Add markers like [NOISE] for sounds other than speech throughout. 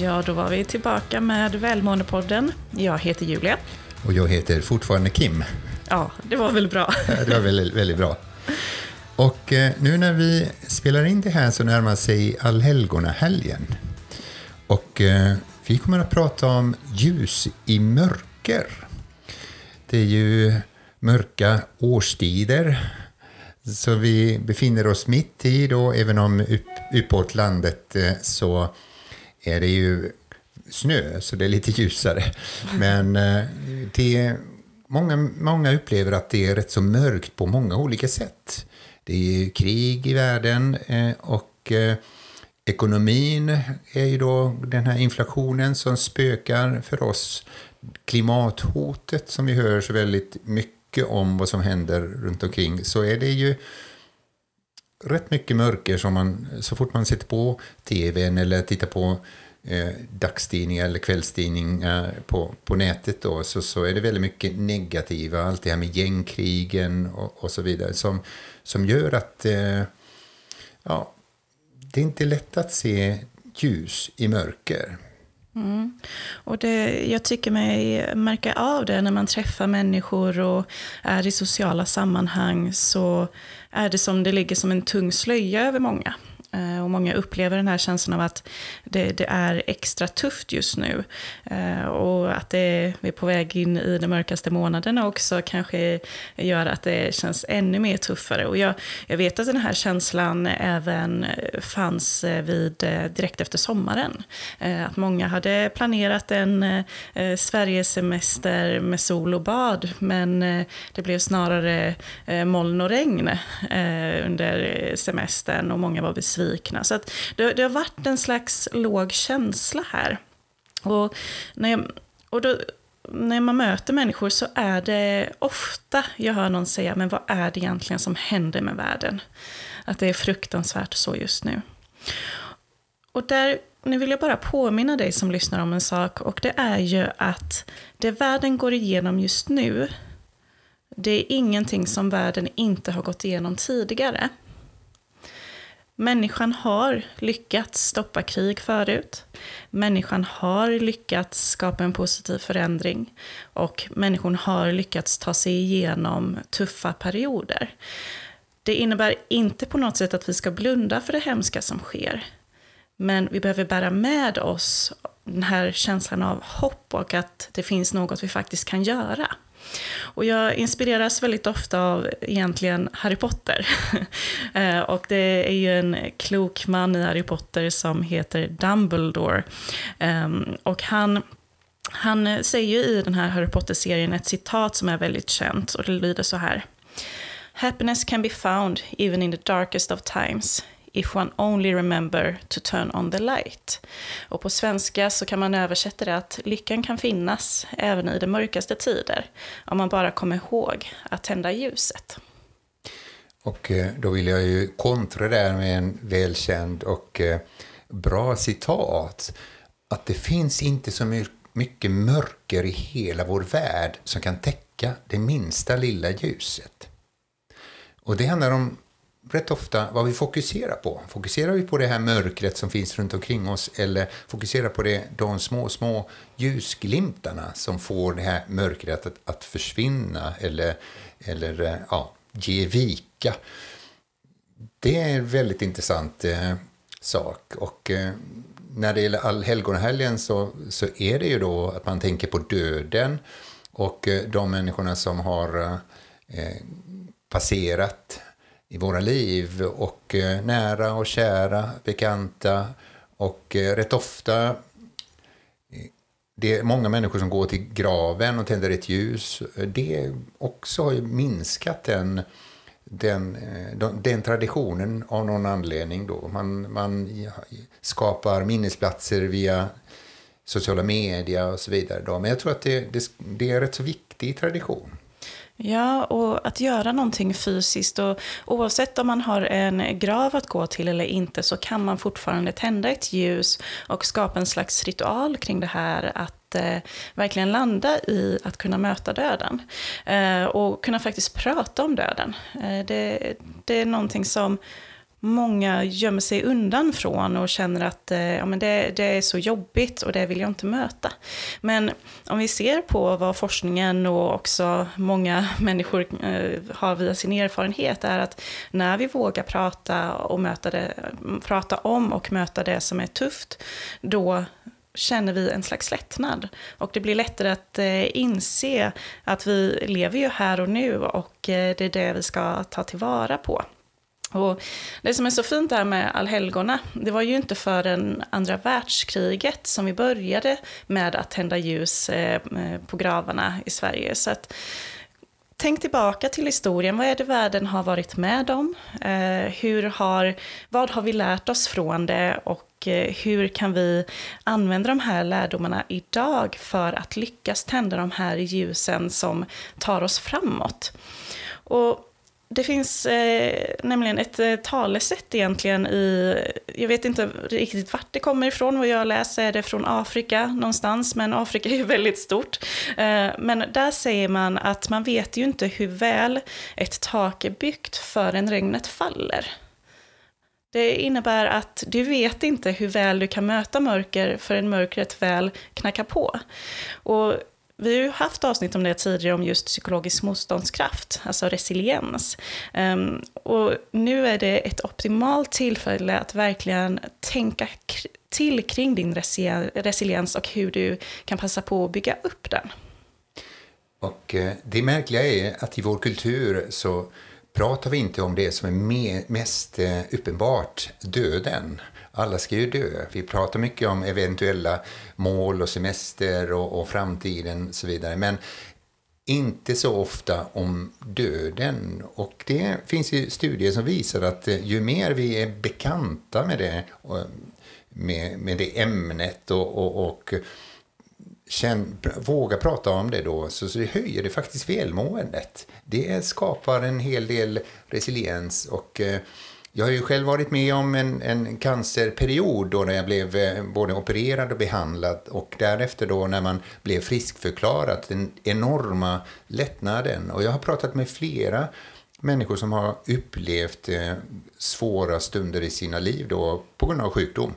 Ja, då var vi tillbaka med Välmåendepodden. Jag heter Julia. Och jag heter fortfarande Kim. Ja, det var väl bra. [LAUGHS] det var väldigt, väldigt bra. Och eh, nu när vi spelar in det här så närmar sig allhelgonahelgen. Och eh, vi kommer att prata om ljus i mörker. Det är ju mörka årstider så vi befinner oss mitt i då, även om upp, uppåt landet eh, så är det ju snö, så det är lite ljusare. Men eh, det, många, många upplever att det är rätt så mörkt på många olika sätt. Det är ju krig i världen eh, och eh, ekonomin är ju då den här inflationen som spökar för oss. Klimathotet som vi hör så väldigt mycket om vad som händer runt omkring så är det ju rätt mycket mörker som man, så fort man sätter på tvn eller tittar på eh, dagstidningar eller kvällstidningar på, på nätet då, så, så är det väldigt mycket negativa, allt det här med gängkrigen och, och så vidare, som, som gör att eh, ja, det är inte lätt att se ljus i mörker. Mm. Och det, jag tycker mig märka av det när man träffar människor och är i sociala sammanhang så är det som det ligger som en tung slöja över många. Eh, och många upplever den här känslan av att det, det är extra tufft just nu. Eh, och att det, vi är på väg in i de mörkaste månaderna också kanske gör att det känns ännu mer tuffare. Och jag, jag vet att den här känslan även fanns eh, vid, direkt efter sommaren. Att många hade planerat en Sverigesemester med sol och bad, men det blev snarare moln och regn under semestern och många var besvikna besvikna. Så att det, det har varit en slags låg känsla här. Och när, jag, och då, när man möter människor så är det ofta jag hör någon säga, men vad är det egentligen som händer med världen? Att det är fruktansvärt så just nu. Och där, nu vill jag bara påminna dig som lyssnar om en sak, och det är ju att det världen går igenom just nu, det är ingenting som världen inte har gått igenom tidigare. Människan har lyckats stoppa krig förut. Människan har lyckats skapa en positiv förändring. Och människan har lyckats ta sig igenom tuffa perioder. Det innebär inte på något sätt att vi ska blunda för det hemska som sker. Men vi behöver bära med oss den här känslan av hopp och att det finns något vi faktiskt kan göra. Och jag inspireras väldigt ofta av egentligen Harry Potter. [LAUGHS] Eh, och det är ju en klok man i Harry Potter som heter Dumbledore. Ehm, och han han säger ju i den här Harry Potter-serien ett citat som är väldigt känt och det lyder så här. Happiness can be found even in the darkest of times if one only remember to turn on the light. Och på svenska så kan man översätta det att lyckan kan finnas även i de mörkaste tider, om man bara kommer ihåg att tända ljuset. Och eh, då vill jag ju kontra där med en välkänd och eh, bra citat. Att det finns inte så mycket mörker i hela vår värld som kan täcka det minsta lilla ljuset. Och det handlar om rätt ofta vad vi fokuserar på. Fokuserar vi på det här mörkret som finns runt omkring oss eller fokuserar på det, de små, små ljusglimtarna som får det här mörkret att, att försvinna eller, eller eh, ja, ge vika. Det är en väldigt intressant eh, sak. Och eh, när det gäller allhelgonahelgen så, så är det ju då att man tänker på döden och eh, de människorna som har eh, passerat i våra liv och eh, nära och kära, bekanta och eh, rätt ofta eh, det är många människor som går till graven och tänder ett ljus. Det också har ju minskat den, den, den traditionen av någon anledning. Då. Man, man skapar minnesplatser via sociala medier och så vidare. Då. Men jag tror att det, det, det är en rätt så viktig tradition. Ja, och att göra någonting fysiskt. Och oavsett om man har en grav att gå till eller inte så kan man fortfarande tända ett ljus och skapa en slags ritual kring det här. Att eh, verkligen landa i att kunna möta döden. Eh, och kunna faktiskt prata om döden. Eh, det, det är någonting som många gömmer sig undan från och känner att eh, ja, men det, det är så jobbigt och det vill jag inte möta. Men om vi ser på vad forskningen och också många [LAUGHS] människor eh, har via sin erfarenhet är att när vi vågar prata, och möta det, prata om och möta det som är tufft, då känner vi en slags lättnad. Och det blir lättare att eh, inse att vi lever ju här och nu och eh, det är det vi ska ta tillvara på. Och det som är så fint här med allhelgona, det var ju inte förrän andra världskriget som vi började med att tända ljus eh, eh, på gravarna i Sverige. Så att, tänk tillbaka till historien, vad är det världen har varit med om? Eh, hur har, vad har vi lärt oss från det och hur kan vi använda de här lärdomarna idag för att lyckas tända de här ljusen som tar oss framåt? Och det finns eh, nämligen ett eh, talesätt egentligen i, jag vet inte riktigt vart det kommer ifrån, vad jag läser är det från Afrika någonstans, men Afrika är ju väldigt stort. Eh, men där säger man att man vet ju inte hur väl ett tak är byggt förrän regnet faller. Det innebär att du vet inte hur väl du kan möta mörker förrän mörkret väl knackar på. Och vi har ju haft avsnitt om det tidigare, om just psykologisk motståndskraft, alltså resiliens. Um, och nu är det ett optimalt tillfälle att verkligen tänka till kring din resiliens och hur du kan passa på att bygga upp den. Och eh, det märkliga är att i vår kultur så pratar vi inte om det som är mest eh, uppenbart, döden. Alla ska ju dö. Vi pratar mycket om eventuella mål och semester och, och framtiden och så vidare. Men inte så ofta om döden. Och det finns ju studier som visar att eh, ju mer vi är bekanta med det, eh, med, med det ämnet och, och, och känn, våga prata om det då, så, så det höjer det faktiskt välmåendet. Det skapar en hel del resiliens och eh, jag har ju själv varit med om en, en cancerperiod då när jag blev eh, både opererad och behandlad och därefter då när man blev friskförklarad, den enorma lättnaden. Och jag har pratat med flera människor som har upplevt eh, svåra stunder i sina liv då på grund av sjukdom.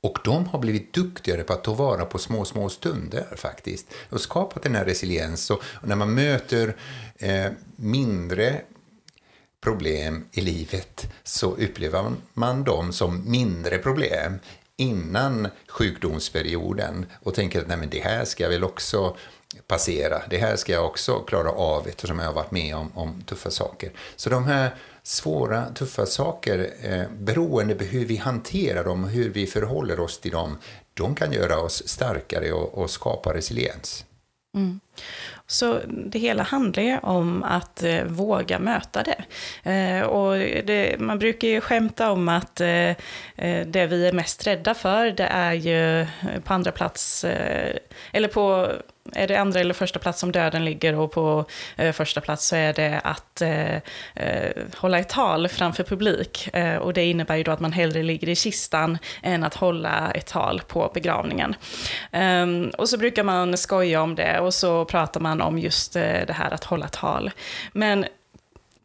Och de har blivit duktigare på att ta vara på små, små stunder faktiskt. Och skapat den här resiliens. Och, när man möter eh, mindre problem i livet så upplever man dem som mindre problem innan sjukdomsperioden och tänker att Nej, men det här ska jag väl också passera. Det här ska jag också klara av eftersom jag har varit med om, om tuffa saker. Så de här svåra, tuffa saker, eh, beroende på hur vi hanterar dem och hur vi förhåller oss till dem, de kan göra oss starkare och, och skapa resiliens. Mm. Så det hela handlar ju om att eh, våga möta det. Eh, och det, man brukar ju skämta om att eh, eh det vi är mest rädda för, det är ju på andra plats, eh, eller på är det andra eller första plats som döden ligger och på eh, första plats så är det att eh, eh, hålla ett tal framför publik. Eh, och det innebär ju då att man hellre ligger i kistan än att hålla ett tal på begravningen. Ehm, och så brukar man skoja om det och så pratar man om just eh, det här att hålla tal. Men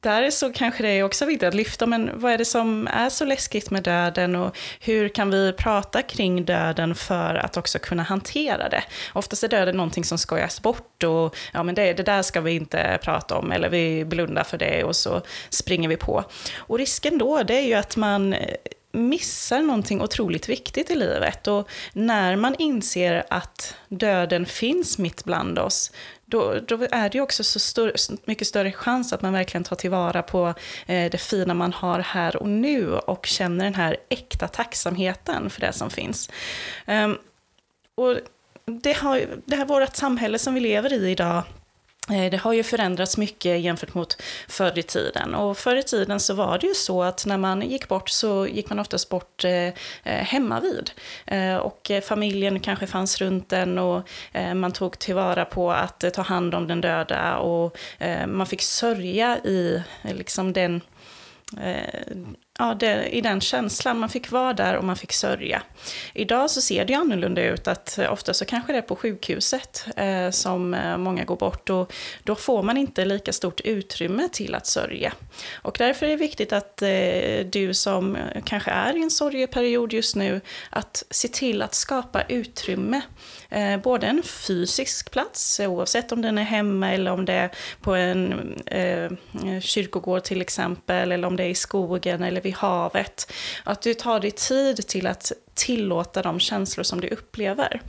där så kanske det är också viktigt att lyfta, men vad är det som är så läskigt med döden och hur kan vi prata kring döden för att också kunna hantera det? Oftast är döden någonting som skojas bort och ja, men det, det där ska vi inte prata om eller vi blundar för det och så springer vi på. Och risken då, det är ju att man missar någonting otroligt viktigt i livet. Och när man inser att döden finns mitt bland oss, då, då är det ju också så stor, mycket större chans att man verkligen tar tillvara på eh, det fina man har här och nu och känner den här äkta tacksamheten för det som finns. Um, och det, har, det här vårt samhälle som vi lever i idag Eh, det har ju förändrats mycket jämfört mot förr i tiden. Och förr i tiden så var det ju så att när man gick bort så gick man oftast bort eh, eh hemma vid. Eh, och eh, familjen kanske fanns runt en och eh, man tog tillvara på att ta hand om den döda och man fick sörja i liksom den ja, det, i den känslan. Man fick vara där och man fick sörja. Idag så ser det ju annorlunda ut. att eh, Ofta så kanske det är på sjukhuset eh, som eh, många går bort. Och då får man inte lika stort utrymme till att sörja. Och därför är det viktigt att eh, du som eh, kanske är i en sorgeperiod just nu, att se till att skapa utrymme. Eh, både en fysisk plats, oavsett om den är hemma eller om det är på en eh, kyrkogård till exempel, eller om det är i skogen eller vid havet. Att du tar dig tid till att tillåta de känslor som du upplever.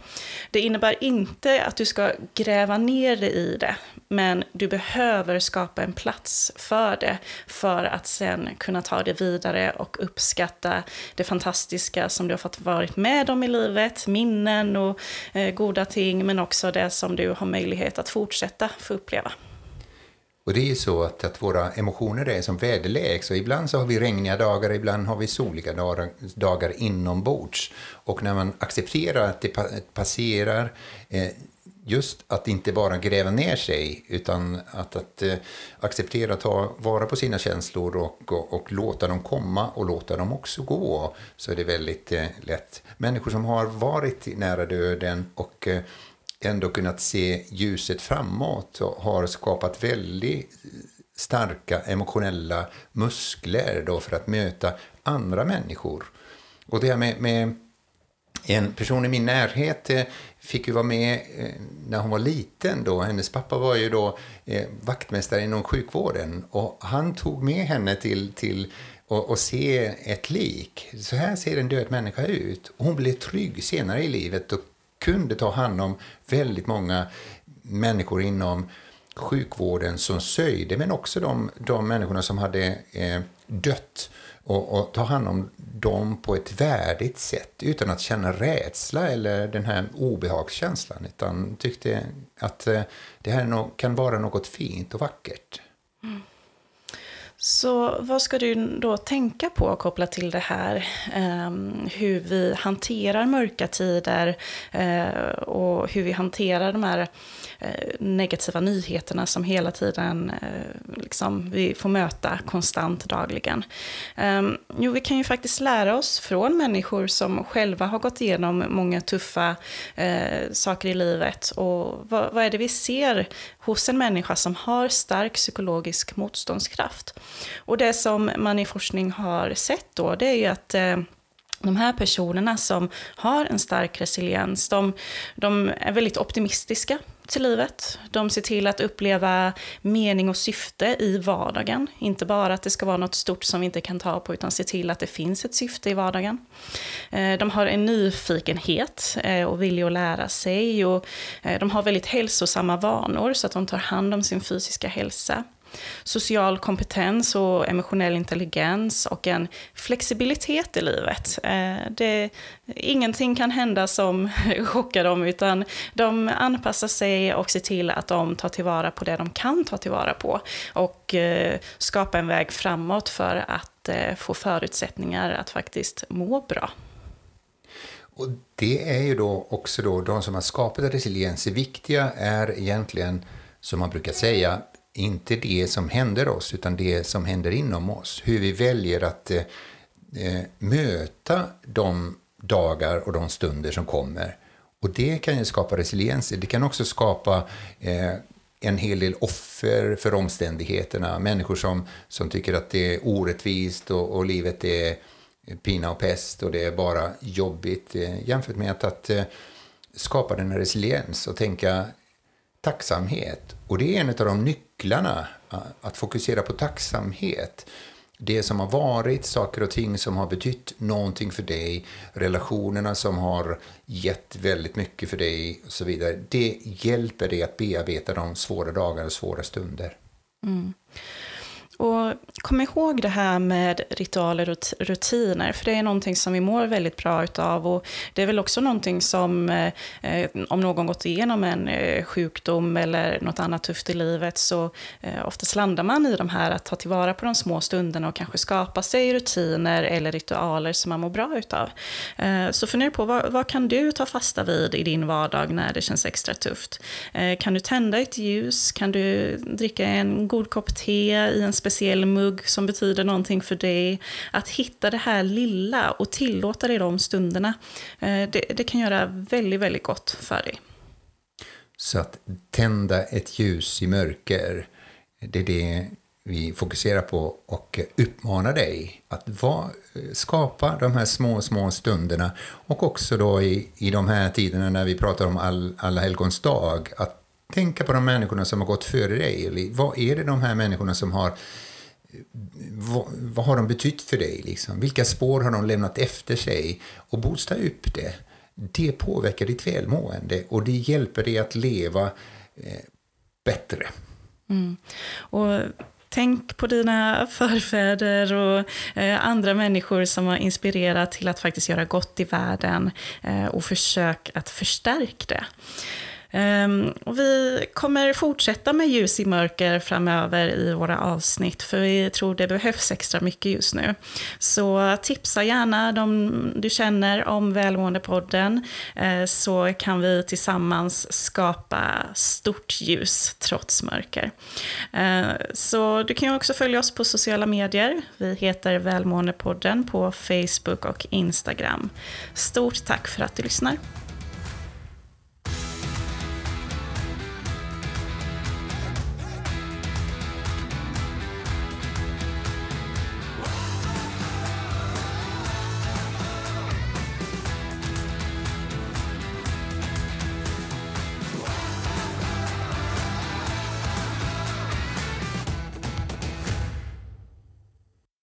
Det innebär inte att du ska gräva ner dig i det, men du behöver skapa en plats för det för att sen kunna ta det vidare och uppskatta det fantastiska som du har fått varit med om i livet, minnen och eh, goda ting, men också det som du har möjlighet att fortsätta få uppleva. Och det är ju så att, att våra emotioner är som väderlek. Så ibland så har vi regniga dagar, ibland har vi soliga dagar, dagar inombords. Och när man accepterar att det passerar, eh, just att inte bara gräva ner sig, utan att, att eh, acceptera att ta vara på sina känslor och, och, och, låta dem komma och låta dem också gå, så är det väldigt eh, lätt. Människor som har varit nära döden och eh, ändå kunnat se ljuset framåt och har skapat väldigt starka emotionella muskler då för att möta andra människor. Och det här med, med en person i min närhet eh, fick ju vara med eh, när hon var liten. Då. Hennes pappa var ju då eh, vaktmästare inom sjukvården och han tog med henne till, till och, och se ett lik. Så här ser en död människa ut. Och hon blev trygg senare i livet och kunde ta hand om väldigt många människor inom sjukvården som sörjde, men också de, de människorna som hade eh, dött och, och, ta hand om dem på ett värdigt sätt utan att känna rädsla eller den här obehagskänslan utan tyckte att eh, det här kan vara något fint och vackert. Mm. Så vad ska du då tänka på kopplat till det här? Ehm, hur vi hanterar mörka tider eh, och hur vi hanterar de här eh, negativa nyheterna som hela tiden eh, liksom, vi får möta konstant dagligen. Ehm, jo, vi kan ju faktiskt lära oss från människor som själva har gått igenom många tuffa saker i livet. Och vad, vad är det vi ser hos en människa som har stark psykologisk motståndskraft? Och det som man i forskning har sett då, det är ju att eh, de här personerna som har en stark resiliens, de, de, är väldigt optimistiska till livet. De ser till att uppleva mening och syfte i vardagen. Inte bara att det ska vara något stort som vi inte kan ta på, utan se till att det finns ett syfte i vardagen. Eh, de har en nyfikenhet eh, och vilja att lära sig. Och de har väldigt hälsosamma vanor, så att de tar hand om sin fysiska hälsa social kompetens och emotionell intelligens och en flexibilitet i livet. Eh, det, ingenting kan hända som [LAUGHS] chockar dem, utan de anpassar sig och ser till att de tar tillvara på det de kan ta tillvara på och eh, skapa en väg framåt för att eh, få förutsättningar att faktiskt må bra. Och det är ju då också då de som har skapat resiliens. Det viktiga är egentligen, som man brukar säga, inte det som händer oss, utan det som händer inom oss. Hur vi väljer att eh, eh möta de dagar och de stunder som kommer. Och det kan ju skapa resiliens. Det kan också skapa eh, en hel del offer för omständigheterna. Människor som, som tycker att det är orättvist och, och livet är pina och pest och det är bara jobbigt. Eh, jämfört med att, att eh, skapa den här resiliens och tänka tacksamhet. Och det är en av de nycklarna, att fokusera på tacksamhet. Det som har varit, saker och ting som har betytt någonting för dig, relationerna som har gett väldigt mycket för dig och så vidare. Det hjälper dig att bearbeta de svåra dagarna och svåra stunder. Mm. Och kom ihåg det här med ritualer och rutiner, för det är någonting som vi mår väldigt bra utav. Och det är väl också någonting som, eh, eh, om någon gått igenom en eh, sjukdom eller något annat tufft i livet, så eh, oftast landar man i de här att ta tillvara på de små stunderna och kanske skapa sig rutiner eller ritualer som man mår bra utav. Eh, så fundera på, vad, vad, kan du ta fasta vid i din vardag när det känns extra tufft? Eh, kan du tända ett ljus? Kan du dricka en god kopp te i en speciell mugg som betyder någonting för dig. Att hitta det här lilla och tillåta dig de stunderna. Eh, det, det kan göra väldigt, väldigt gott för dig. Så att tända ett ljus i mörker, det är det vi fokuserar på och uppmanar dig att va, eh, skapa de här små, små stunderna och också då i, i de här tiderna när vi pratar om all, alla helgons dag, att tänka på de människorna som har gått före dig. Vad är det de här människorna som har vad, vad har de betytt för dig? Liksom? Vilka spår har de lämnat efter sig? Och boosta upp det. Det påverkar ditt välmående och det hjälper dig att leva eh, bättre. Mm. Och Tänk på dina förfäder och eh, andra människor som har inspirerat till att faktiskt göra gott i världen eh, och försök att förstärka det. Ehm, och vi kommer fortsätta med ljus i mörker framöver i våra avsnitt, för vi tror det behövs extra mycket just nu. Så tipsa gärna de du känner om Välmåendepodden, eh, så kan vi tillsammans skapa stort ljus trots mörker. Eh, så du kan också följa oss på sociala medier. Vi heter Välmåendepodden på Facebook och Instagram. Stort tack för att du lyssnar.